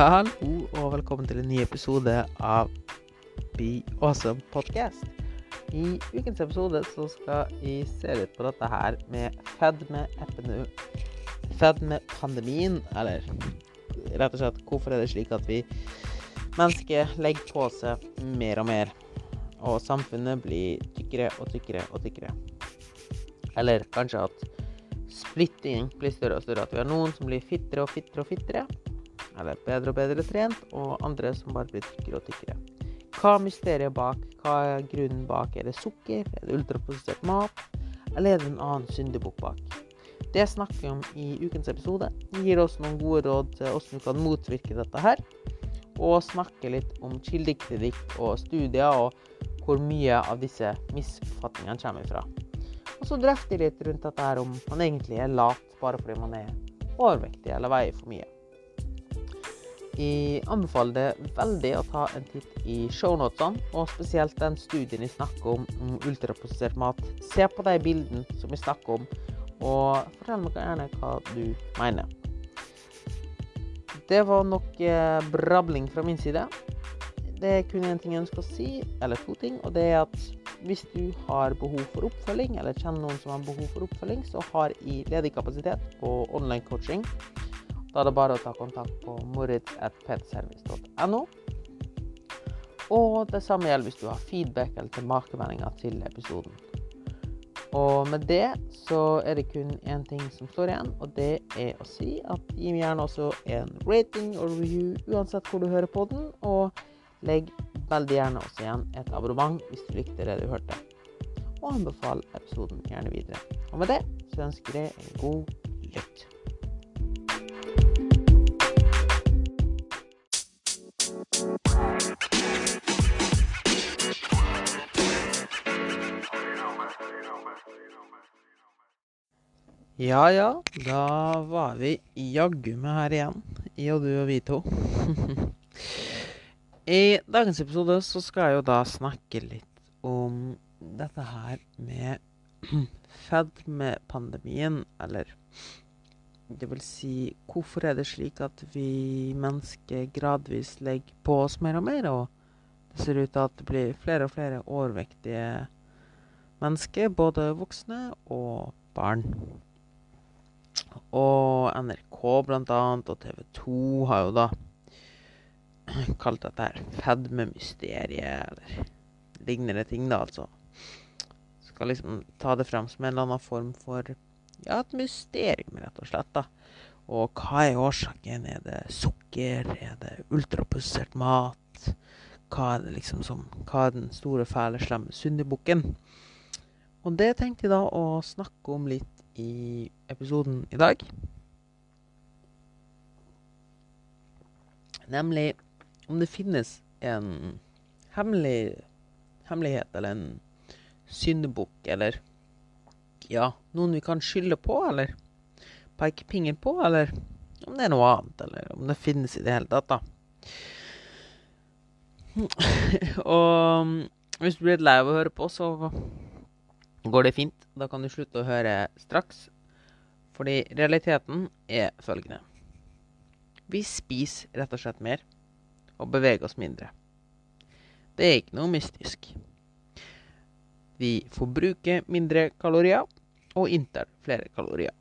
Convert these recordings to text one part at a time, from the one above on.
Hallo og velkommen til en ny episode av Be Awesome Podcast. I ukens episode så skal vi se litt på dette her med fedmepandemien. Eller rett og slett hvorfor er det slik at vi mennesker legger på seg mer og mer, og samfunnet blir tykkere og tykkere og tykkere. Eller kanskje at splittingen blir større og større. At vi har noen som blir fittere og fittere og fittere eller bedre og bedre trent, og andre som bare blir tykkere og tykkere. Hva er mysteriet bak? Hva er grunnen bak? Er det sukker? Er det ultraprosessert mat? Eller er det en annen syndebukk bak? Det snakker vi om i ukens episode. Gir oss noen gode råd til hvordan vi kan motvirke dette her. Og snakke litt om kildekritikk og studier, og hvor mye av disse misfatningene kommer ifra. Og så drøfter vi litt rundt dette her om man egentlig er lat bare fordi man er overvektig eller veier for mye. Jeg anbefaler det veldig å ta en titt i shownotene, og spesielt den studien jeg snakker om om ultraprosessert mat. Se på de bildene som jeg snakker om, og fortell meg gjerne hva du mener. Det var nok eh, brabling fra min side. Det er kun én ting jeg ønsker å si, eller to ting, og det er at hvis du har behov for oppfølging, eller kjenner noen som har behov for oppfølging, så har jeg ledig kapasitet på online coaching. Da er det bare å ta kontakt på moritz.petservice.no. Og det samme gjelder hvis du har feedback eller tilbakemeldinger til episoden. Og med det så er det kun én ting som står igjen, og det er å si at gi meg gjerne også en rating og review uansett hvor du hører på den, og legg veldig gjerne også igjen et abonnement hvis du likte det du hørte. Og anbefal episoden gjerne videre. Og med det så ønsker jeg en god lytt. Ja ja, da var vi jaggu meg her igjen, jeg og du og vi to. I dagens episode så skal jeg jo da snakke litt om dette her med fedmepandemien, eller det vil si hvorfor er det slik at vi mennesker gradvis legger på oss mer og mer, og det ser ut til at det blir flere og flere overvektige mennesker, både voksne og barn. Og NRK annet, og TV 2 har jo da kalt dette her fedmemysteriet, eller lignende ting, da, altså. Skal liksom ta det frem som en eller annen form for ja, et mysterium, rett og slett, da. Og hva er årsaken? Er det sukker? Er det ultraprosessert mat? Hva er liksom som Hva er den store, fæle, slemme syndebukken? Og det tenkte jeg da å snakke om litt i episoden i dag. Nemlig om det finnes en hemmelig hemmelighet eller en syndebukk eller ja, noen vi kan skylde på eller peke pingen på, eller om det er noe annet, eller om det finnes i det hele tatt, da. Og hvis du blir litt lei av å høre på, så går det fint. Da kan du slutte å høre straks. Fordi realiteten er følgende. Vi spiser rett og slett mer og beveger oss mindre. Det er ikke noe mystisk. Vi forbruker mindre kalorier og inntar flere kalorier.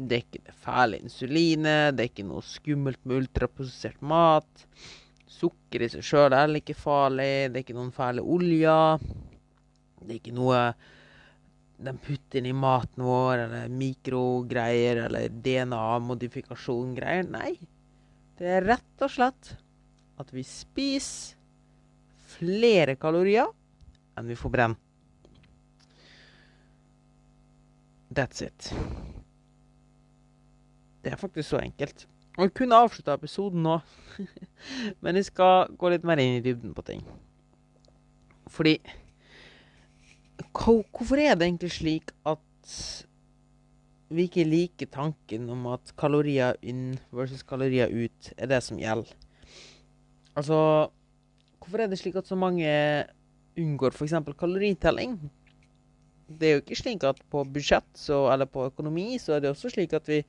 Det er ikke det fæle insulinet, det er ikke noe skummelt med ultraprosessert mat. Sukker i seg sjøl er ikke farlig, det er ikke noen fæle oljer. Det er ikke noe de putter inn i maten vår, eller mikrogreier, eller DNA-modifikasjon-greier. Nei. Det er rett og slett at vi spiser flere kalorier enn vi får That's it. Det er faktisk så enkelt. Og jeg kunne avslutta episoden nå, men jeg skal gå litt mer inn i dybden på ting. Fordi Hvorfor er det egentlig slik at vi ikke liker tanken om at kalorier inn versus kalorier ut er det som gjelder? Altså Hvorfor er det slik at så mange unngår f.eks. kaloritelling? Det er jo ikke slik at på budsjett så, eller på økonomi så er det også slik at vi,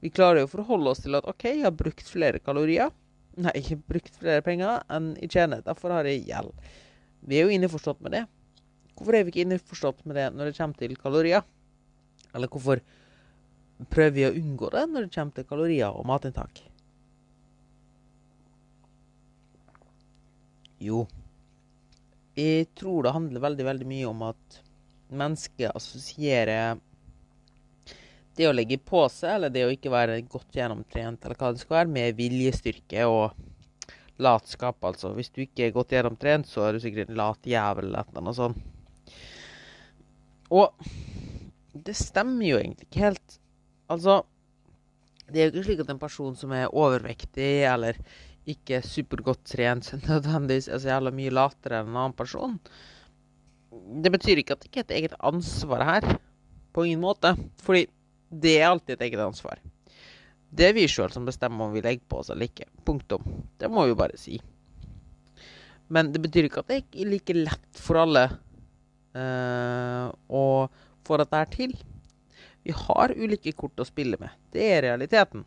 vi klarer å forholde oss til at OK, jeg har brukt flere kalorier. Nei, jeg har brukt flere penger enn jeg tjener. Derfor har jeg gjeld. Vi er jo innforstått med det. Hvorfor er vi ikke innforstått med det når det kommer til kalorier? Eller hvorfor prøver vi å unngå det når det kommer til kalorier og matinntak? Jo, jeg tror det handler veldig, veldig mye om at mennesket assosierer det å legge på seg, eller det å ikke være godt gjennomtrent, eller hva det skal være, med viljestyrke og latskap, altså. Hvis du ikke er godt gjennomtrent, så er du sikkert en lat jævel eller noe sånt. Og det stemmer jo egentlig ikke helt. Altså, det er jo ikke slik at en person som er overvektig eller ikke supergodt trent, nødvendigvis er så jævla mye latere enn en annen person. Det betyr ikke at det ikke er et eget ansvar her. På ingen måte. Fordi det er alltid et eget ansvar. Det er vi sjøl som bestemmer om vi legger på oss eller ikke. Punktum. Det må vi bare si. Men det betyr ikke at det ikke er like lett for alle uh, å få dette her til. Vi har ulike kort å spille med. Det er realiteten.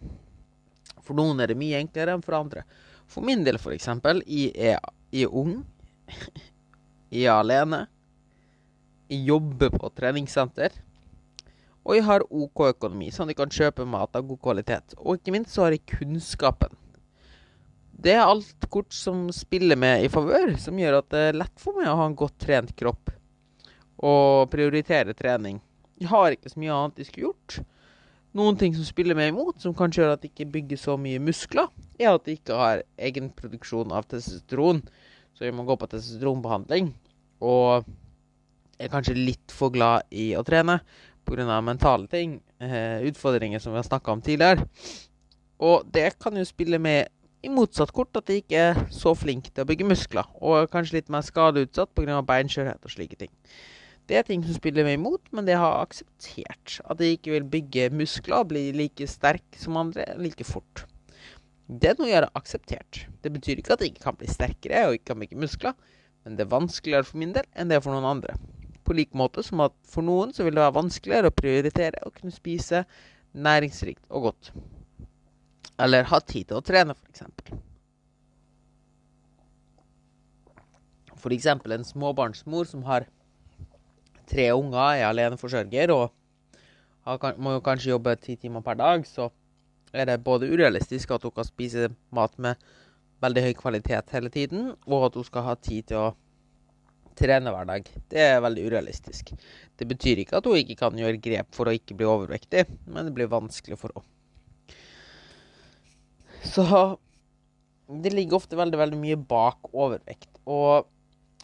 For noen er det mye enklere enn for andre. For min del, f.eks. Jeg, jeg er ung. Jeg er alene. Jeg jobber på treningssenter. Og jeg har OK økonomi, sånn at jeg kan kjøpe mat av god kvalitet. Og ikke minst så har jeg kunnskapen. Det er alt kort som spiller med i favør, som gjør at det er lett for meg å ha en godt trent kropp. Og prioritere trening. Jeg har ikke så mye annet jeg skulle gjort. Noen ting som spiller meg imot, som kanskje gjør at jeg ikke bygger så mye muskler, er at jeg ikke har egen produksjon av testosteron. Så jeg må gå på testosteronbehandling. Og er kanskje litt for glad i å trene pga. mentale ting, eh, utfordringer som vi har snakka om tidligere. Og det kan jo spille med i motsatt kort at de ikke er så flinke til å bygge muskler, og kanskje litt mer skadeutsatt pga. beinskjørhet og slike ting. Det er ting som spiller meg imot, men det har akseptert. At de ikke vil bygge muskler og bli like sterk som andre like fort. Det er noe jeg har akseptert. Det betyr ikke at jeg ikke kan bli sterkere og ikke kan bygge muskler, men det er vanskeligere for min del enn det er for noen andre. På lik måte som at for noen så vil det være vanskeligere å prioritere å kunne spise næringsrikt og godt. Eller ha tid til å trene, f.eks. F.eks. en småbarnsmor som har tre unger, er aleneforsørger og må jo kanskje jobbe ti timer per dag, så er det både urealistisk at hun kan spise mat med veldig høy kvalitet hele tiden, og at hun skal ha tid til å trene hver dag. Det er veldig urealistisk. Det betyr ikke at hun ikke kan gjøre grep for å ikke bli overvektig, men det blir vanskelig for henne. Så det ligger ofte veldig, veldig mye bak overvekt. Og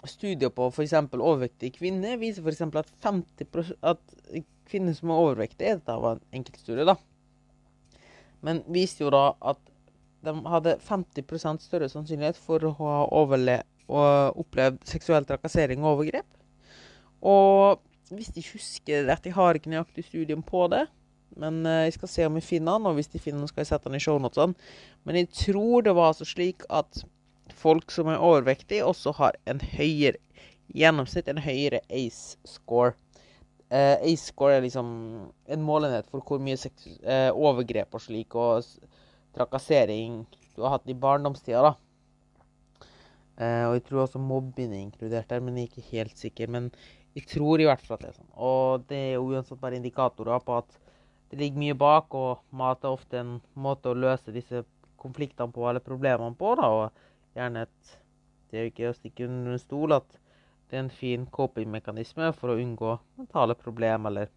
studier på f.eks. overvektige kvinner viser f.eks. at 50 at kvinner som er overvektige Dette var en enkeltstudie, da. Men viste jo da at de hadde 50% større sannsynlighet for å ha overlevd og opplevd seksuell trakassering og overgrep. Og hvis de husker det jeg har ikke nøyaktig studium på det, men eh, jeg skal se om jeg finner den, og hvis de finner den, skal jeg sette den i shownotene. Men jeg tror det var altså slik at folk som er overvektige, også har en høyere gjennomsnitt, en høyere ACE-score. Uh, ACE-score er liksom en målenhet for hvor mye uh, overgrep og slik, og trakassering du har hatt i barndomstida, da. Uh, og jeg tror også mobbing er inkludert der, men jeg er ikke helt sikker. Men jeg tror i hvert fall at det er sånn. Og det er jo uansett bare indikatorer på at det ligger mye bak, og mat er ofte en måte å løse disse konfliktene på, eller problemene på. da, og gjerne et Det er jo ikke å stikke under en stol at det er en fin coping-mekanisme for å unngå mentale problemer eller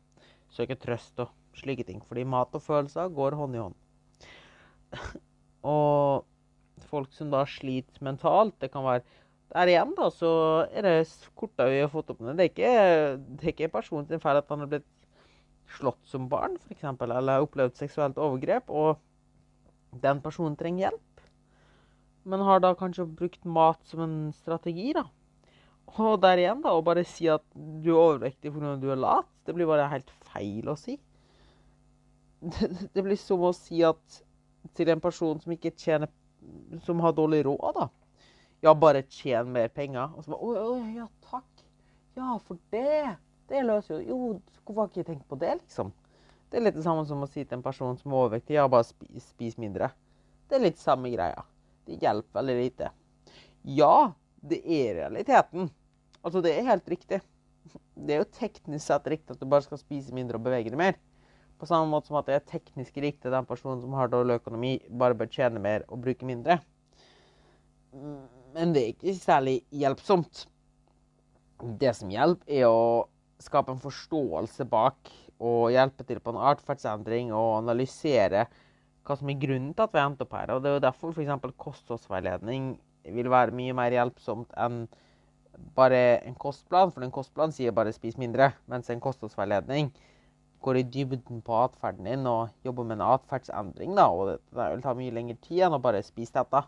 søke trøst og slike ting. Fordi mat og følelser går hånd i hånd. og folk som da sliter mentalt. Det kan være Der igjen, da, så er det korta vi har fått opp. Det er ikke, det er ikke personen feil at han har blitt slått som barn, f.eks., eller opplevd seksuelt overgrep, og den personen trenger hjelp. Men har da kanskje brukt mat som en strategi, da. Og der igjen, da, å bare si at du er overvektig fordi du er lat, det blir bare helt feil å si. Det, det blir som å si at til en person som ikke tjener som har dårlig råd, da. Ja, bare tjen mer penger. Og så bare Å, ja, takk. Ja, for det. Det løser jo Jo, hvorfor har ikke jeg tenkt på det, liksom? Det er litt det samme som å si til en person som er overvektig, ja, bare spis, spis mindre. Det er litt samme greia. det hjelper veldig lite. Ja, det er realiteten. Altså, det er helt riktig. Det er jo teknisk sett riktig at du bare skal spise mindre og bevege deg mer. På samme måte som at det er teknisk riktig den personen som har dårlig økonomi, bare bør tjene mer og bruke mindre. Men det er ikke særlig hjelpsomt. Det som hjelper, er å skape en forståelse bak og hjelpe til på en atferdsendring og analysere hva som er grunnen til at vi endte opp her. Og Det er jo derfor f.eks. kostholdsveiledning vil være mye mer hjelpsomt enn bare en kostplan. For en kostplan sier bare 'spis mindre', mens en kostholdsveiledning går i dybden på atferden din og jobber med en atferdsendring. da, og Det vil ta mye lengre tid enn å bare spise dette.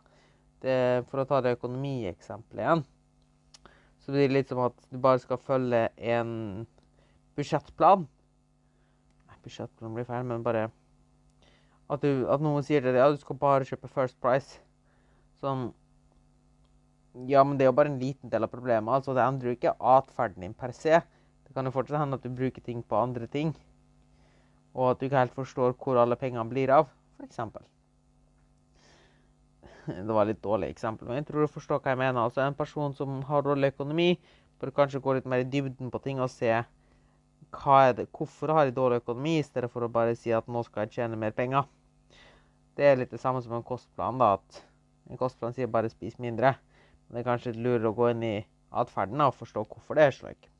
Det, for å ta det økonomieksempelet igjen, så blir det litt som at du bare skal følge en budsjettplan. Nei, budsjettplan blir feil, men bare at, du, at noen sier til deg ja, du skal bare kjøpe First Price. Sånn Ja, men det er jo bare en liten del av problemet. altså Det endrer jo ikke atferden din per se. Det kan jo fortsatt hende at du bruker ting på andre ting. Og at du ikke helt forstår hvor alle pengene blir av, f.eks. Det var et litt dårlig eksempel, men jeg tror du forstår hva jeg mener. Altså En person som har dårlig økonomi, bør kanskje gå litt mer i dybden på ting og se det, hvorfor har jeg dårlig økonomi, i stedet for å bare si at nå skal jeg tjene mer penger. Det er litt det samme som en kostplan. da, at En kostplan sier bare 'spis mindre'. Men det er kanskje litt lurere å gå inn i atferden og forstå hvorfor det er slik.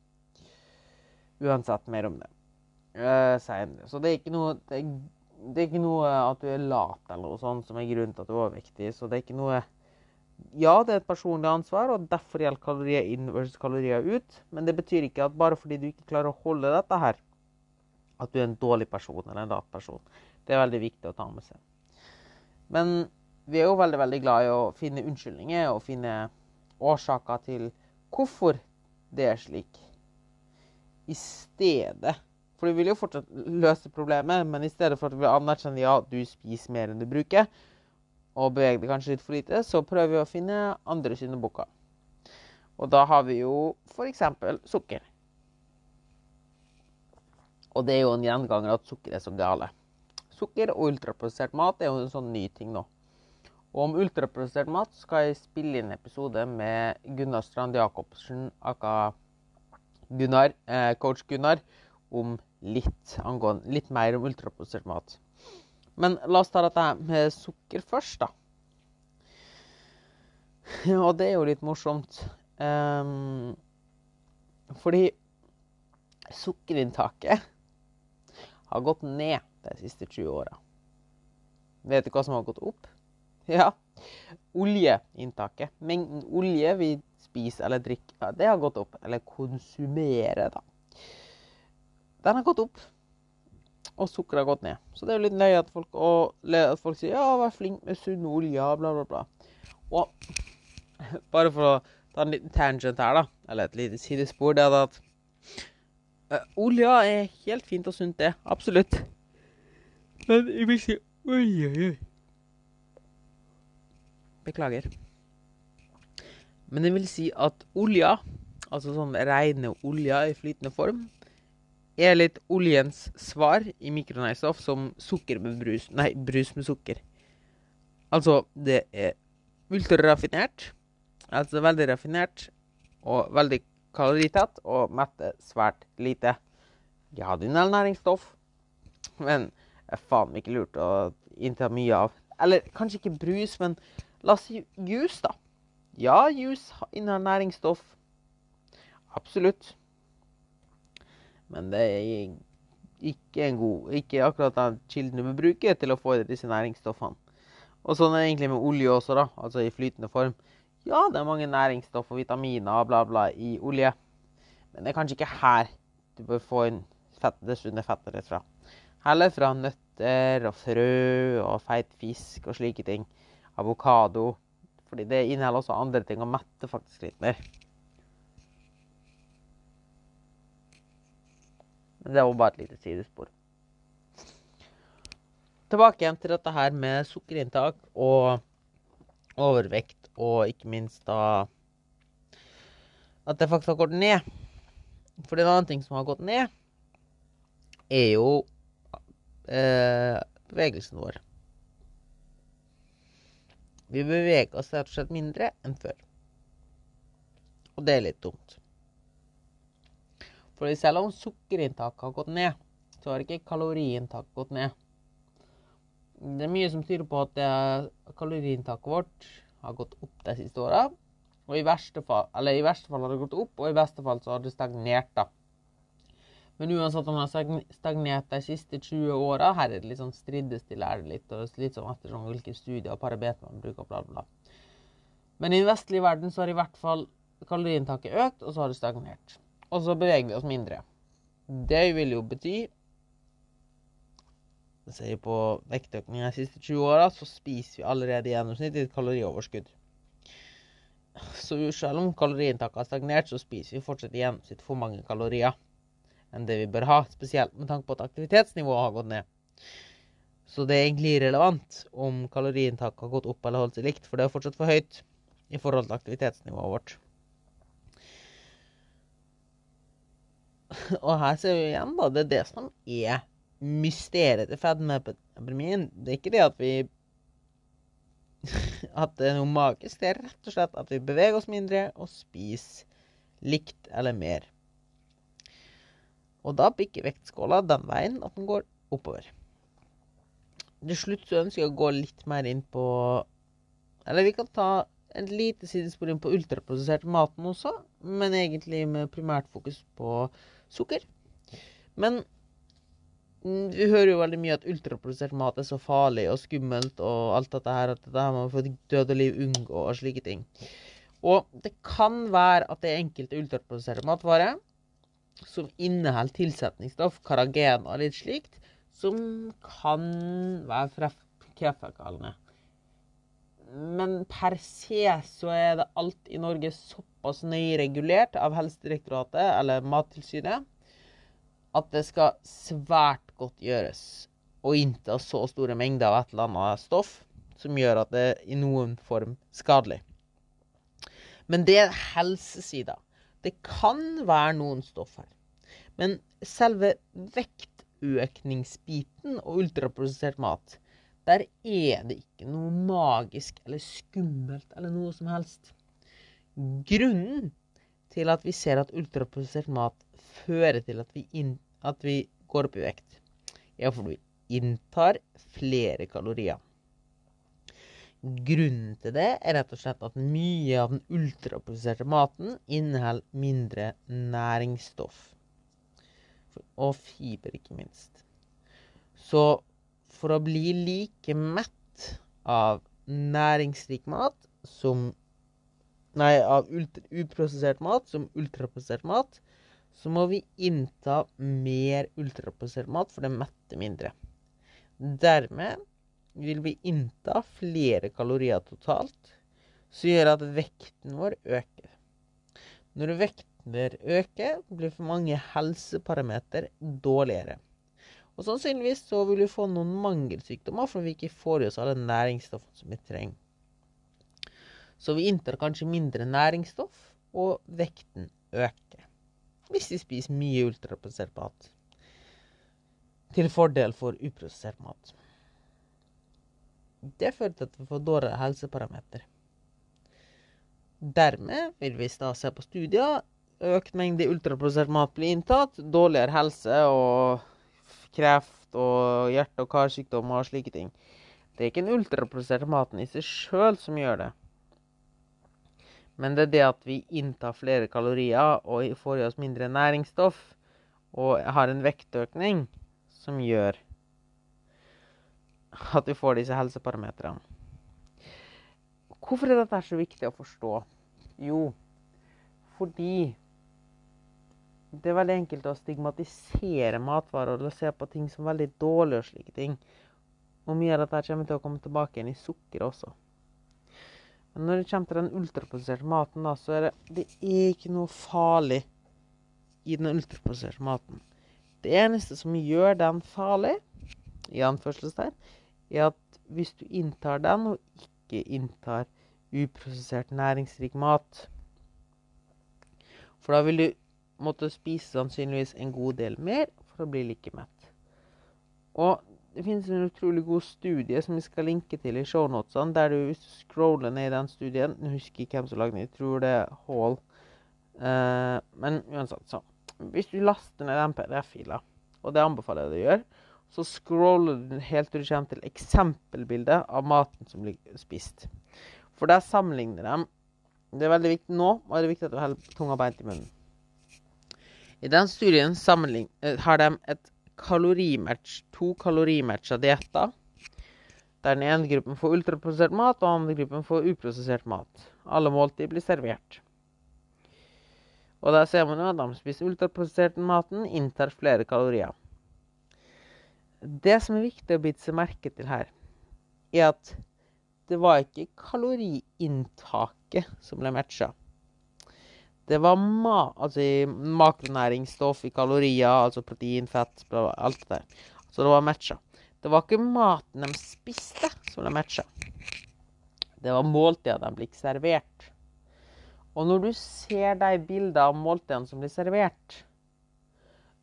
Uansett mer om det uh, senere. Så det er ikke noe det er, det er ikke noe at du er lat eller noe sånt som er grunnen til at du er overvektig. Så det er ikke noe Ja, det er et personlig ansvar, og derfor gjelder kalorier inn versus kalorier ut. Men det betyr ikke at bare fordi du ikke klarer å holde dette her, at du er en dårlig person eller en lat person. Det er veldig viktig å ta med seg. Men vi er jo veldig veldig glad i å finne unnskyldninger og finne årsaker til hvorfor det er slik. I stedet For du vil jo fortsatt løse problemet, men i stedet for at du vil anerkjenne ja, du spiser mer enn du bruker, og beveger deg kanskje litt for lite, så prøver vi å finne andre syndebukker. Og da har vi jo f.eks. sukker. Og det er jo en gjenganger at sukker er så gale. Sukker og ultraprosessert mat er jo en sånn ny ting nå. Og om ultraprosessert mat skal jeg spille inn episode med Gunnar Strand Jacobsen, aka Gunnar, eh, coach Gunnar, om litt, angående, litt mer om ultraprosessert mat. Men la oss ta dette med sukker først, da. Og det er jo litt morsomt. Um, fordi sukkerinntaket har gått ned de siste 20 åra. Vet du hva som har gått opp? Ja, oljeinntaket. Mengden olje vi spiser eller drikker, det har gått opp. Eller konsumerer, da. Den har gått opp. Og sukkeret har gått ned. Så det er jo litt nøye at folk, og, at folk sier ja, vær flink med sunn olje, bla, bla, bla. Og bare for å ta en liten tangent her, da, eller et lite sidespor, det er at uh, olja er helt fint og sunt, det. Absolutt. Men jeg vil si Oi, oi, oi. Beklager. Men jeg vil si at olja, altså sånn rene olja i flytende form, er litt oljens svar i mikronæringsstoff som sukker med brus Nei, brus med sukker. Altså, det er ultraraffinert, altså veldig raffinert og veldig kaloritett, og metter svært lite. Ja, det er næringsstoff, men er faen ikke lurt å innta mye av. Eller kanskje ikke brus, men la oss si juice, da. Ja, juice inneholder næringsstoff. Absolutt. Men det er ikke, god, ikke akkurat den kilden du vil bruke til å få disse næringsstoffene. Og sånn er det egentlig med olje også, da. Altså i flytende form. Ja, det er mange næringsstoff og vitaminer og bla, bla i olje. Men det er kanskje ikke her du bør få inn fett, det sunne fettet ditt fra. Heller fra nøtter og frø og feit fisk og slike ting. Avokado. Fordi det inneholder også andre ting og metter faktisk litt mer. Men det var bare et lite sidespor. Tilbake igjen til dette her med sukkerinntak og overvekt, og ikke minst da at det faktisk har gått ned. For en annen ting som har gått ned, er jo eh, bevegelsen vår. Vi beveger oss rett og slett mindre enn før. Og det er litt dumt. For selv om sukkerinntaket har gått ned, så har ikke kaloriinntaket gått ned. Det er mye som tyder på at kaloriinntaket vårt har gått opp de siste åra. Og i verste fall, i verste fall har det gått opp, og i beste fall så har det stagnert, da. Men uansett om det har stagnert de siste 20 åra, her er det litt sånn strides-stille, er det litt, og litt sånn etter hvilke studier og parametere man bruker, bla, bla. Men i den vestlige verden så har i hvert fall kaloriinntaket økt, og så har det stagnert. Og så beveger vi oss mindre. Det vil jo bety Ser vi på vektøkninga de siste 20 åra, så spiser vi allerede i gjennomsnitt et kalorioverskudd. Så selv om kaloriinntaket har stagnert, så spiser vi fortsatt i gjennomsnitt for mange kalorier enn det vi bør ha, spesielt med tanke på at aktivitetsnivået har gått ned. Så det er egentlig irrelevant om kaloriinntaket har gått opp eller holdt seg likt, for det er fortsatt for høyt i forhold til aktivitetsnivået vårt. Og her ser vi igjen, da, det er det som er mysteriet til fedmeepidemien. Det er ikke det at vi At det er noe magisk. Det er rett og slett at vi beveger oss mindre og spiser likt eller mer. Og da bikker vektskåla den veien at den går oppover. Til slutt så ønsker jeg å gå litt mer inn på Eller vi kan ta et lite sidespor inn på ultraprosessert maten også, men egentlig med primært fokus på sukker. Men vi hører jo veldig mye at ultraprosessert mat er så farlig og skummelt og alt dette her, at dette her må for død og liv unngå og slike ting. Og det kan være at det er enkelte ultraprosesserte matvarer som inneholder tilsetningsstoff, karagen og litt slikt, som kan være kreftfremkallende. Men per se så er det alt i Norge såpass nøye regulert av Helsedirektoratet eller Mattilsynet at det skal svært godt gjøres å innta så store mengder av et eller annet stoff som gjør at det er i noen form skadelig. Men det er helsesida. Det kan være noen stoff her. Men selve vektøkningsbiten og ultraprosessert mat, der er det ikke noe magisk eller skummelt eller noe som helst. Grunnen til at vi ser at ultraprosessert mat fører til at vi, inn, at vi går opp i vekt, er fordi vi inntar flere kalorier. Grunnen til det er rett og slett at mye av den ultraprosesserte maten inneholder mindre næringsstoff. Og fiber, ikke minst. Så for å bli like mett av næringsrik mat som Nei, av uprosessert mat som ultraprosessert mat, så må vi innta mer ultraprosessert mat, for det metter mindre. Dermed vil vi innta flere kalorier totalt, som gjør at vekten vår øker. Når vekten øker, blir for mange helseparameter dårligere. Og sannsynligvis så vil vi få noen mangelsykdommer fordi vi ikke får i oss alle næringsstoffene som vi trenger. Så vi inntar kanskje mindre næringsstoff, og vekten øker. Hvis vi spiser mye ultraprosessert mat. Til fordel for uprosessert mat. Det fører til at vi får dårligere helseparameter. Dermed vil vi da se på studier. Økt mengde ultraprosessert mat blir inntatt. Dårligere helse og kreft og hjerte- og karsykdommer og slike ting. Det er ikke den ultraprosesserte maten i seg sjøl som gjør det. Men det er det at vi inntar flere kalorier og får i oss mindre næringsstoff og har en vektøkning, som gjør at vi får disse helseparametrene. Hvorfor er dette så viktig å forstå? Jo, fordi det er veldig enkelt å stigmatisere matvarer og se på ting som veldig dårlige og slike ting. Og mye av dette kommer til å komme tilbake igjen i sukker også. Men når det kommer til den ultraprosesserte maten, da, så er det, det er ikke noe farlig i den ultraprosesserte maten. Det eneste som gjør den farlig, i anførselstegn, er at hvis du inntar den, og ikke inntar uprosessert næringsrik mat For da vil du måtte spise sannsynligvis en god del mer for å bli like mett. Og det finnes en utrolig god studie som vi skal linke til i shownotene, der du scroller ned i den studien Jeg husker ikke hvem som lagde den, jeg tror det er Hall. Eh, men uansett, så Hvis du laster ned den PDF-fila, og det anbefaler jeg deg å gjøre, så scroller du helt til du kommer til eksempelbildet av maten som blir spist. For der sammenligner de Det er veldig viktig nå, og det er viktig at du holder tunga beint i munnen. I den studien uh, har de et kalorimatch, to kalorimatcha dietter. Der den ene gruppen får ultraprosessert mat, og den andre gruppen får uprosessert mat. Alle måltid blir servert. Og der ser man jo at de spiser ultraprosessert maten, inntar flere kalorier. Det som er viktig å bite seg merke til her, er at det var ikke kaloriinntaket som ble matcha. Det var ma altså makronæringsstoff i kalorier, altså protein, fett, alt det der. Så det var matcha. Det var ikke maten de spiste, som de matcha. Det var måltidene de ble servert. Og når du ser de bildene av måltidene som blir servert,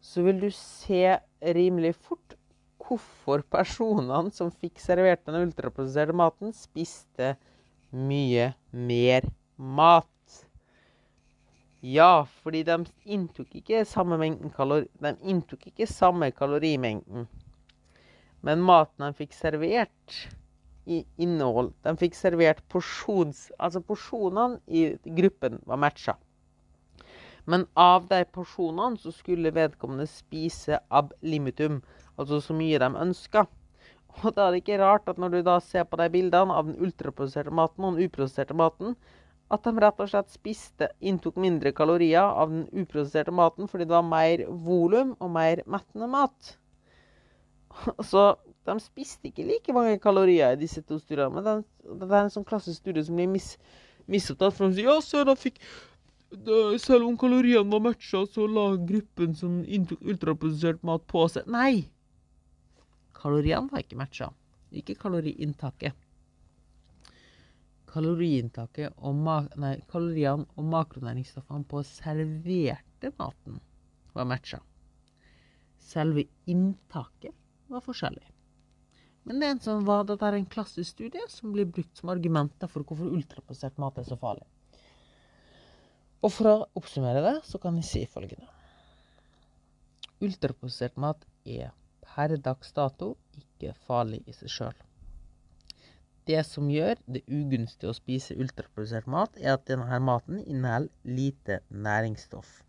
så vil du se rimelig fort hvorfor personene som fikk servert den ultraprosesserte maten, spiste mye mer mat. Ja, fordi de inntok ikke samme mengden kalori... De inntok ikke samme kalorimengden. Men maten de fikk servert i innhold De fikk servert porsjons... Altså porsjonene i gruppen var matcha. Men av de porsjonene så skulle vedkommende spise ab limitum, altså så mye de ønska. Og da er det ikke rart at når du da ser på de bildene av den ultraprosesserte maten og den uprosesserte maten, at de rett og slett spiste, inntok mindre kalorier av den uprosesserte maten fordi det var mer volum og mer mettende mat. Så de spiste ikke like mange kalorier i disse to studiene. Men det, er en sånn klassisk studie som blir mis, misopptatt. For de sier ja, da fikk selv om kaloriene var matcha, så la gruppen som inntok ultraprosessert mat på seg Nei! Kaloriene var ikke matcha. Ikke kaloriinntaket kaloriinntaket og nei, og makronæringsstoffene på serverte maten var matcha. Selve inntaket var forskjellig. Men det er en, sånn, dette er en klassisk studie som blir brukt som argumenter for hvorfor ultraprosessert mat er så farlig. Og for å oppsummere det, så kan vi si følgende. Ultraprosessert mat er per dags dato ikke farlig i seg sjøl. Det som gjør det ugunstig å spise ultraprodusert mat, er at denne maten inneholder lite næringsstoff.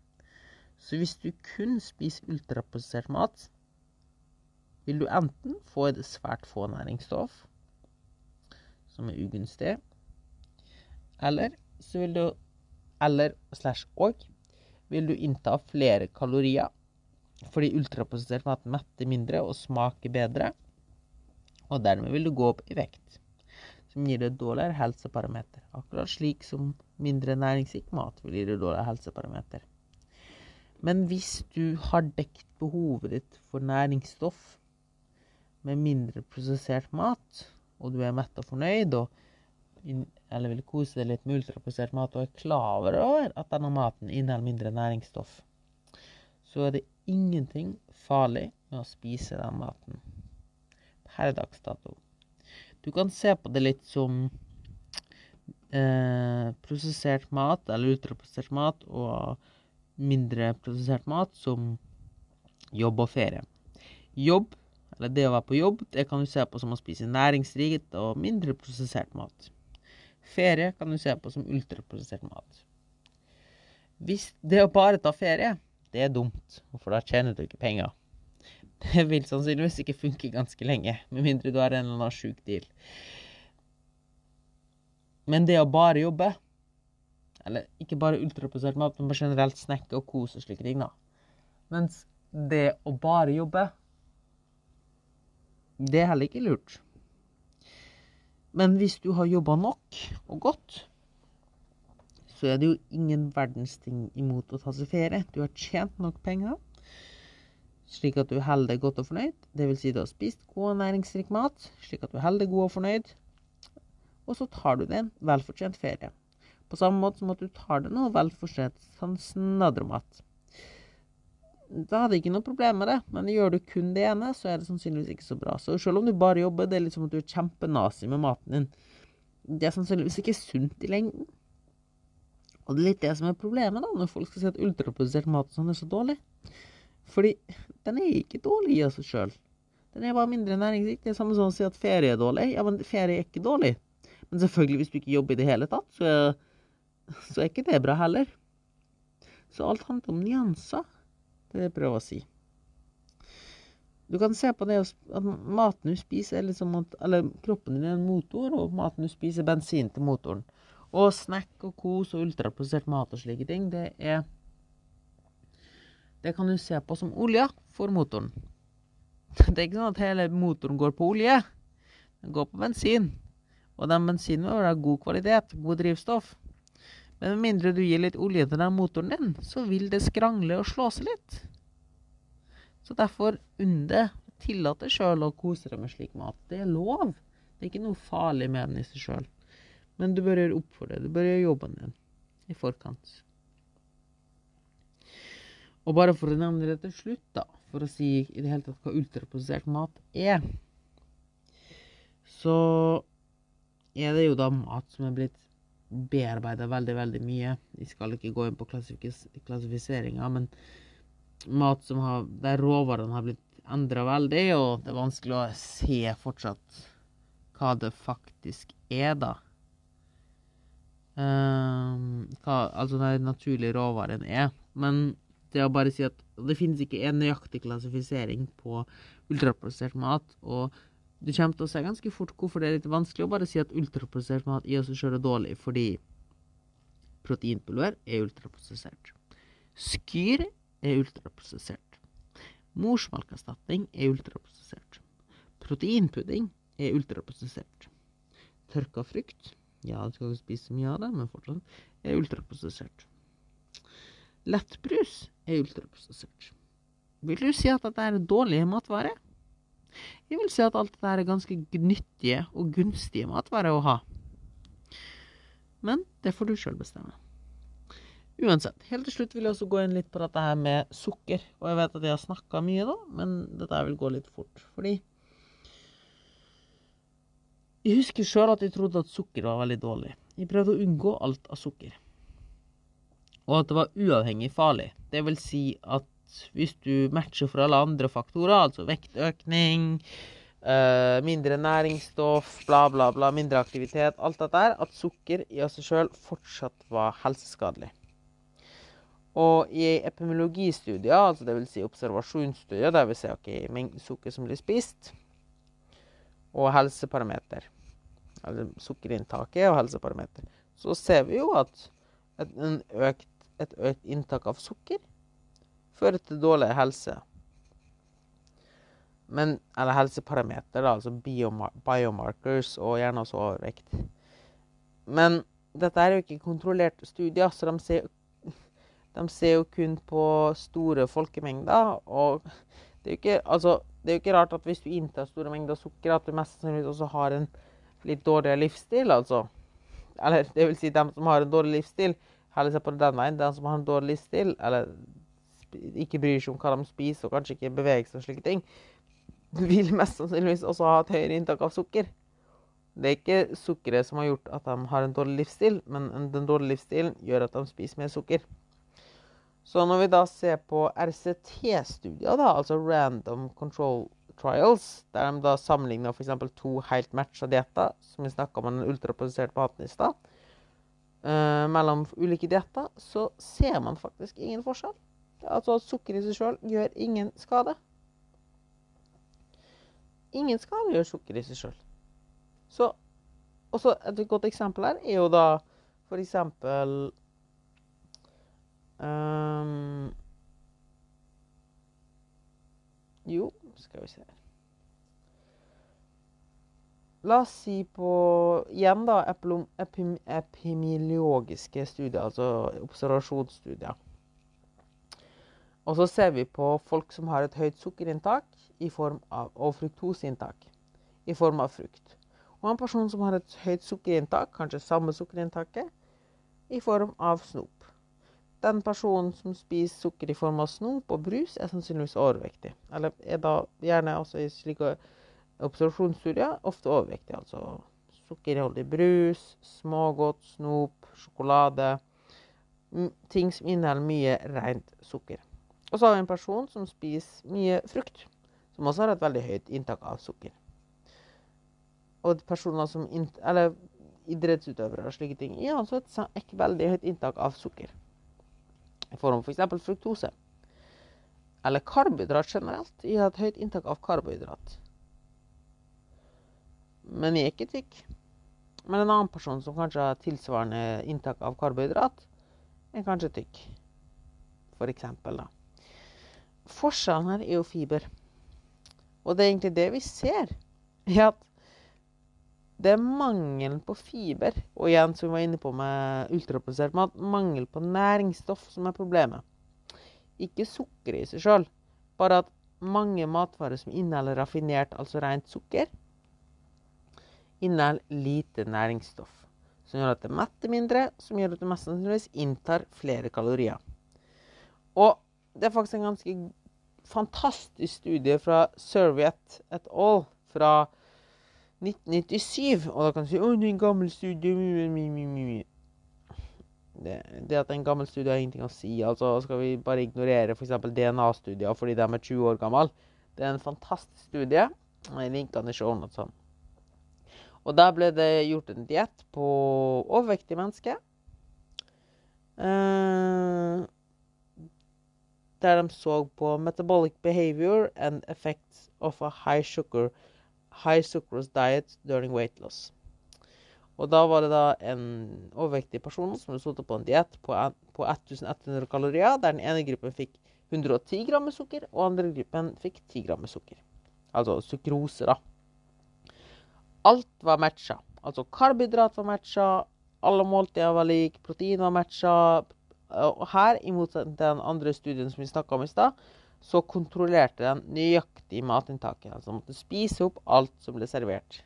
Så hvis du kun spiser ultraprodusert mat, vil du enten få et svært få næringsstoff, som er ugunstig, eller så vil du eller slash og vil du innta flere kalorier fordi ultraprosessert mat metter mindre og smaker bedre, og dermed vil du gå opp i vekt som gir deg dårligere helseparameter. Akkurat slik som mindre næringsrik mat vil gi deg dårligere helseparameter. Men hvis du har dekt behovet ditt for næringsstoff med mindre prosessert mat, og du er mett og fornøyd, og, eller vil kose deg litt med ultraprosessert mat og er klar over at denne maten inneholder mindre næringsstoff, så er det ingenting farlig med å spise den maten per dags dato. Du kan se på det litt som eh, prosessert mat, eller ultraprosessert mat, og mindre prosessert mat som jobb og ferie. Jobb, eller det å være på jobb, det kan du se på som å spise næringsrikt og mindre prosessert mat. Ferie kan du se på som ultraprosessert mat. Hvis det å bare ta ferie, det er dumt, for da tjener du ikke penger. Det vil sannsynligvis ikke funke ganske lenge, med mindre du har en eller annen sjuk deal. Men det å bare jobbe, eller ikke bare ultraprosessert mat, men generelt snekke og kose og slike ting, da. Mens det å bare jobbe, det er heller ikke lurt. Men hvis du har jobba nok og godt, så er det jo ingen verdens ting imot å ta seg ferie. Du har tjent nok penger slik at du holder deg godt og fornøyd. Vil si du har spist god og næringsrik mat, slik at du holder deg god og fornøyd. Og så tar du deg en velfortjent ferie. På samme måte som at du tar deg noe velfortjent sånn snadremat. da hadde jeg ikke noe problem med det. Men gjør du kun det ene, så er det sannsynligvis ikke så bra. Så selv om du bare jobber, det er litt som at du er kjempenazi med maten din. Det er sannsynligvis ikke sunt i lengden. Og det er litt det som er problemet, da, når folk skal si at ultraprodusert mat sånn er så dårlig. Fordi den er ikke dårlig i seg sjøl. Den er bare mindre næringsrik. Det er samme som å si at ferie er dårlig. Ja, men ferie er ikke dårlig. Men selvfølgelig, hvis du ikke jobber i det hele tatt, så så er ikke det bra heller. Så alt handler om nyanser. Det er det jeg prøver å si. Du kan se på det at maten du spiser, er liksom at Eller kroppen din er en motor, og maten du spiser, er bensin til motoren. Og snack og kos og ultraprosessert mat og slike ting, det er Det kan du se på som olje for motoren. Det er ikke sånn at hele motoren går på olje. Den går på bensin. Og den bensinen må være god kvalitet, god drivstoff. Men med mindre du gir litt olje til den motoren din, så vil det skrangle og slå seg litt. Så derfor unn det. Tillat deg sjøl å kose deg med slik mat. Det er lov. Det er ikke noe farlig med den i seg sjøl. Men du bør gjøre opp for det. Du bør gjøre jobben din i forkant. Og bare for å nevne det til slutt, da, for å si i det hele tatt hva ultraprosessert mat er, så er det jo da mat som er blitt bearbeida veldig, veldig mye. Vi skal ikke gå inn på klassifiseringa, men mat som har, der råvarene har blitt endra veldig, og det er vanskelig å se fortsatt hva det faktisk er, da. Um, hva, altså den naturlige råvaren er. Men det å bare si at det finnes ikke en nøyaktig klassifisering på ultraprosessert mat, og du kommer til å se ganske fort hvorfor det er litt vanskelig å bare si at ultraprosessert mat i seg sjøl er dårlig, fordi proteinpulver er ultraprosessert. Skyr er ultraprosessert. Morsmalkerstatning er ultraprosessert. Proteinpudding er ultraprosessert. Tørka frukt ja, du skal ikke spise mye av det, men fortsatt er ultraprosessert. Lettbrus er ultraprosessert. Vil du si at dette er dårlige matvarer? Jeg vil si at alt dette er ganske nyttige og gunstige matvarer å ha. Men det får du sjøl bestemme. Uansett, helt til slutt vil jeg også gå inn litt på dette her med sukker. Og jeg vet at jeg har snakka mye da, men dette vil gå litt fort. Fordi jeg husker sjøl at jeg trodde at sukker var veldig dårlig. Jeg prøvde å unngå alt av sukker. Og at det var uavhengig farlig. Det vil si at hvis du matcher for alle andre faktorer, altså vektøkning, Uh, mindre næringsstoff, bla, bla, bla, mindre aktivitet, alt dette der, at sukker i seg sjøl fortsatt var helseskadelig. Og i epimologistudier, altså dvs. Si observasjonsstudier, der vi ser okay, mengden sukker som blir spist, og helseparameter, eller sukkerinntaket og helseparameter, så ser vi jo at en økt, et økt inntak av sukker fører til dårlig helse men, eller helseparameter, da, altså biomar biomarkers og gjerne også overvekt. Men dette er jo ikke kontrollerte studier, så de ser, de ser, jo kun på store folkemengder. Og det er jo ikke, altså, det er jo ikke rart at hvis du inntar store mengder sukker, at du mest sannsynlig også har en litt dårligere livsstil, altså. Eller det vil si, dem som har en dårlig livsstil, heller se på den veien. Den som har en dårlig livsstil, eller ikke bryr seg om hva de spiser, og kanskje ikke beveger seg og slike ting, vil mest sannsynligvis også ha et høyere inntak av sukker. Det er ikke sukkeret som har gjort at de har en dårlig livsstil, men den dårlige livsstilen gjør at de spiser mer sukker. Så når vi da ser på RCT-studier, da, altså Random Control Trials, der de da sammenligner f.eks. to helt matcha dietter, som vi snakka om den ultraprosesserte maten i stad, uh, mellom ulike dietter, så ser man faktisk ingen forskjell. Altså at sukker i seg sjøl gjør ingen skade. Ingen skade gjør sukker i seg sjøl. Så også Et godt eksempel her er jo da for eksempel um, Jo, skal vi se her La oss si på igjen da epidemiologiske studier, altså observasjonsstudier. Og så ser vi på folk som har et høyt sukkerinntak av, og fruktoseinntak i form av frukt. Og en person som har et høyt sukkerinntak, kanskje samme sukkerinntaket, i form av snop. den personen som spiser sukker i form av snop og brus, er sannsynligvis overvektig. Eller er da gjerne også i slike observasjonsstudier ofte overvektig. Altså sukkerholdig brus, smågodt, snop, sjokolade. Ting som inneholder mye rent sukker. Og så har vi en person som spiser mye frukt, som også har et veldig høyt inntak av sukker. Og personer som Eller idrettsutøvere og slike ting. har så et veldig høyt inntak av sukker. I form av f.eks. fruktose. Eller karbohydrat generelt. Har et høyt inntak av karbohydrat. Men jeg er ikke tykk. Men en annen person som kanskje har tilsvarende inntak av karbohydrat, er kanskje tykk. For eksempel, da. Forskjellen her er jo fiber. Og det er egentlig det vi ser. I at det er mangelen på fiber, og igjen som vi var inne på med ultraprosessert mat, mangel på næringsstoff som er problemet. Ikke sukker i seg sjøl, bare at mange matvarer som inneholder raffinert, altså rent sukker, inneholder lite næringsstoff. Som gjør at det metter mindre, som gjør at du mest sannsynligvis inntar flere kalorier. Og det er faktisk en ganske fantastisk studie fra Serviet et al. fra 1997. Og da kan du si 'Å, det er en gammel studie'. Det, det, at en gammel studie, har ingenting å si. Altså Skal vi bare ignorere f.eks. DNA-studier fordi de er 20 år gamle? Det er en fantastisk studie. Jeg linker den i shownotene. Og der ble det gjort en diett på overvektige mennesker. Uh, der de så på metabolic behavior and effects of a high sugar high sucrose diet during weight loss. Og da var det da en overvektig person som hadde sittet på en diett på, på 1100 kalorier, der den ene gruppen fikk 110 gram sukker, og andre gruppen fikk 10 gram sukker. Altså sukrose, da. Alt var matcha. Altså karbohydrat var matcha, alle måltider var like, protein var matcha. Og her, i motsetning til den andre studien som vi snakka om i stad, så kontrollerte den nøyaktig matinntaket. Altså måtte spise opp alt som ble servert.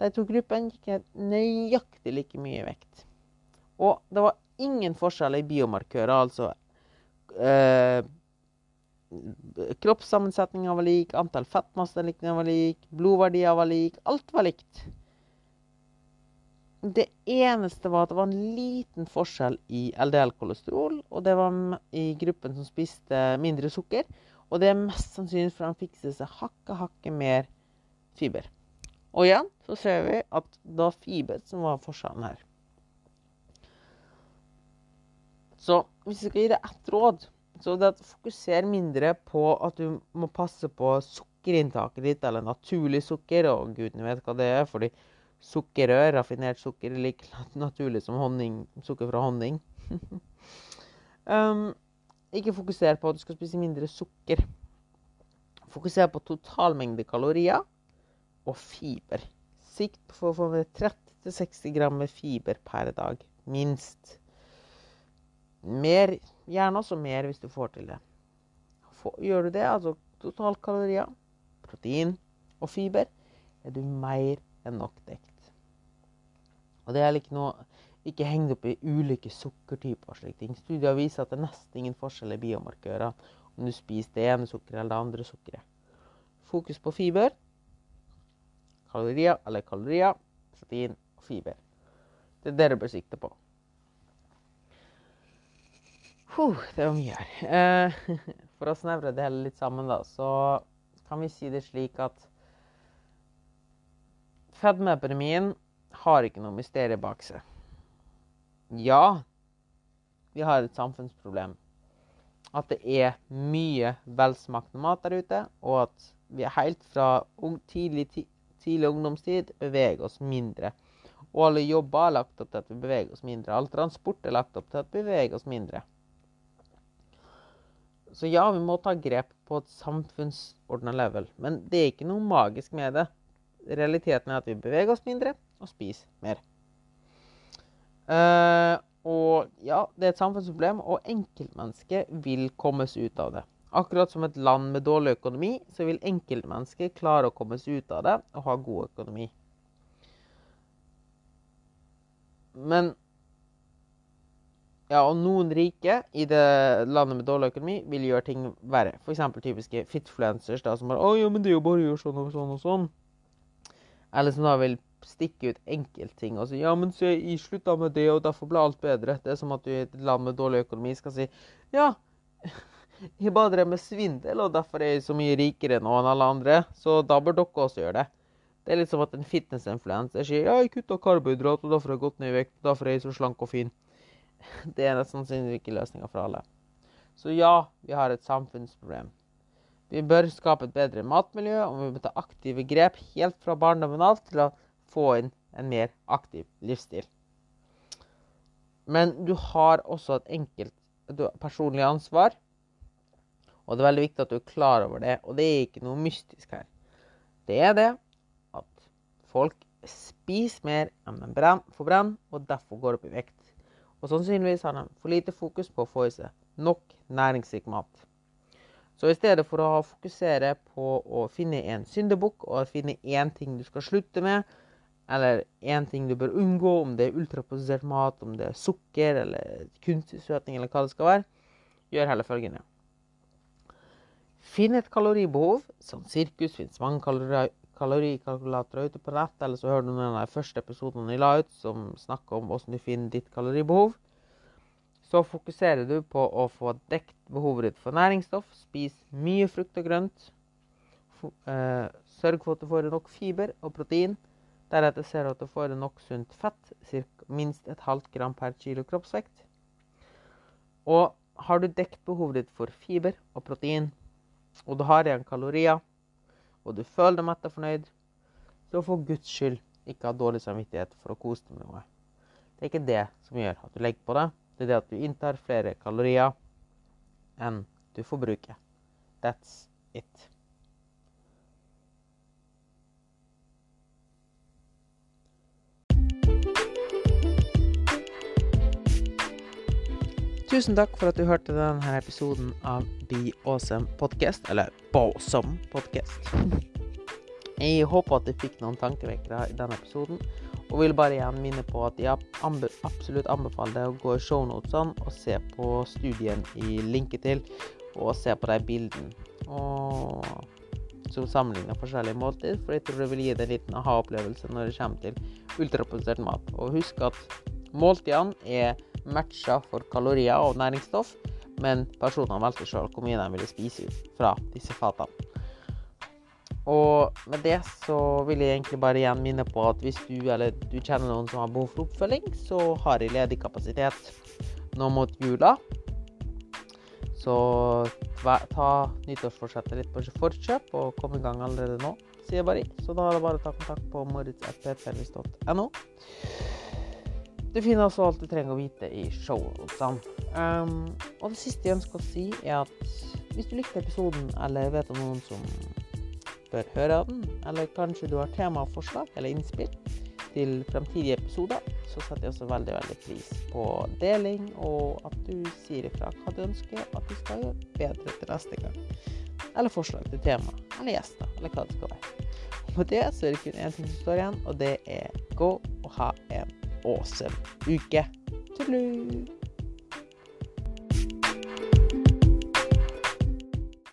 De to gruppene gikk nøyaktig like mye vekt. Og det var ingen forskjell i biomarkører, altså eh, Kroppssammensetninga var lik, antall fettmasser var lik, blodverdier var lik. Alt var likt. Det eneste var at det var en liten forskjell i LDL-kolesterol. Og det var i gruppen som spiste mindre sukker. Og det er mest sannsynlig for at de fikser seg hakket, hakket mer fiber. Og igjen så ser vi at det var fiber som var forskjellen her. Så hvis vi skal gi deg ett råd, så det at fokuser mindre på at du må passe på sukkerinntaket ditt, eller naturlig sukker, og gudene vet hva det er. fordi Sukkerrør, raffinert sukker, er like naturlig som honning, sukker fra honning. um, ikke fokuser på at du skal spise mindre sukker. Fokuser på totalmengde kalorier og fiber. Sikt på å få 30-60 gram med fiber per dag. Minst. Mer, gjerne også mer hvis du får til det. Gjør du det, altså totalkalorier, protein og fiber, er du mer enn nok dekt. Og det er ikke noe ikke hengt opp i ulike sukkertyper. og slike ting. Studier viser at det er nesten ingen forskjell i biomarkører om du spiser det ene sukkeret eller det andre sukkeret. Fokus på fiber, kalorier eller kalorier, protein og fiber. Det er det du bør sikte på. Huh, det var mye her. Eh, for å snevre det hele litt sammen, da, så kan vi si det slik at fedmeepidemien har ikke noe mysterium bak seg. Ja, vi har et samfunnsproblem. At det er mye velsmakende mat der ute, og at vi helt fra tidlig, tidlig ungdomstid beveger oss mindre. Og alle jobber er lagt opp til at vi beveger oss mindre. All transport er lagt opp til at vi beveger oss mindre. Så ja, vi må ta grep på et samfunnsordna level. Men det er ikke noe magisk med det. Realiteten er at vi beveger oss mindre, og spiser mer. Uh, og ja, det er et samfunnsproblem, og enkeltmennesket vil komme seg ut av det. Akkurat som et land med dårlig økonomi, så vil enkeltmennesket klare å komme seg ut av det og ha god økonomi. Men Ja, og noen rike i det landet med dårlig økonomi vil gjøre ting verre. F.eks. typiske fitfluencers da, som bare 'Å ja, men det er jo bare å gjøre sånn og sånn og sånn'. Eller som da vil stikke ut enkeltting og si 'Ja, men så jeg slutta med det, og derfor ble alt bedre'. Det er som at du i et land med dårlig økonomi skal si 'Ja, jeg bare drev med svindel, og derfor er jeg så mye rikere nå enn alle andre', så da bør dere også gjøre det. Det er litt som at en fitnessinfluenser sier 'Ja, jeg kutta karbohydrat, og derfor har jeg gått ned i vekt', og derfor er jeg så slank og fin'. Det er sannsynligvis ikke løsninga for alle. Så ja, vi har et samfunnsproblem. Vi bør skape et bedre matmiljø, og vi må ta aktive grep helt fra barndommen av til å få inn en mer aktiv livsstil. Men du har også et enkelt personlig ansvar, og det er veldig viktig at du er klar over det. Og det er ikke noe mystisk her. Det er det at folk spiser mer enn de forbrenner, og derfor går opp i vekt. Og sannsynligvis har den for lite fokus på å få i seg nok næringsrik mat. Så i stedet for å fokusere på å finne en syndebukk og finne én ting du skal slutte med, eller én ting du bør unngå, om det er ultraprosessert mat, om det er sukker eller kunstig søtning eller hva det skal være, gjør heller følgende. Finn et kaloribehov. Som sirkus finnes mange kalori kalorikalkulatorer ute på nett, eller så hører du noen av de første episodene jeg la ut som snakker om hvordan du finner ditt kaloribehov. Så fokuserer du på å få dekt behovet ditt for næringsstoff. Spis mye frukt og grønt. Eh, sørg for at du får nok fiber og protein. Deretter ser du at du får nok sunt fett, minst et halvt gram per kilo kroppsvekt. Og har du dekt behovet ditt for fiber og protein, og du har igjen kalorier, og du føler deg mett og fornøyd, så for Guds skyld ikke ha dårlig samvittighet for å kose deg med noe. Det er ikke det som gjør at du legger på deg. Det er det at du inntar flere kalorier enn du forbruker. That's it. Tusen takk for at du hørte denne episoden av Be Awesome Podcast, eller Bawsome Podcast. Jeg håper at du fikk noen tankevekkere i denne episoden, og vil bare igjen minne på at jeg absolutt anbefaler deg å gå i shownotene og se på studien i linket til, og se på de bildene. Som sammenligner forskjellige måltider, for jeg tror det vil gi deg en liten aha-opplevelse når det kommer til ultraprosessert mat. Og husk at måltidene er matcha for kalorier og næringsstoff, men personene valgte sjøl hvor mye de ville spise fra disse fatene. Og med det så vil jeg egentlig bare igjen minne på at hvis du eller du kjenner noen som har behov for oppfølging, så har jeg ledig kapasitet nå mot jula. Så ta nyttårsforsettet litt på forkjøp og kom i gang allerede nå, sier jeg bare. Så da er det bare å ta kontakt på moritz.ppservice.no. Du finner også alt du trenger å vite i shownotene. Um, og det siste jeg ønsker å si, er at hvis du likte episoden, eller vet om noen som bør høre den, eller kanskje du har temaforslag eller innspill til fremtidige episoder, så setter jeg også veldig veldig pris på deling, og at du sier ifra hva du ønsker at du skal gjøre bedre til neste gang. Eller forslag til tema, eller gjester, eller hva det skal være. Og med det så er det kun én ting som står igjen, og det er gå og ha en awesome uke. Tudelu!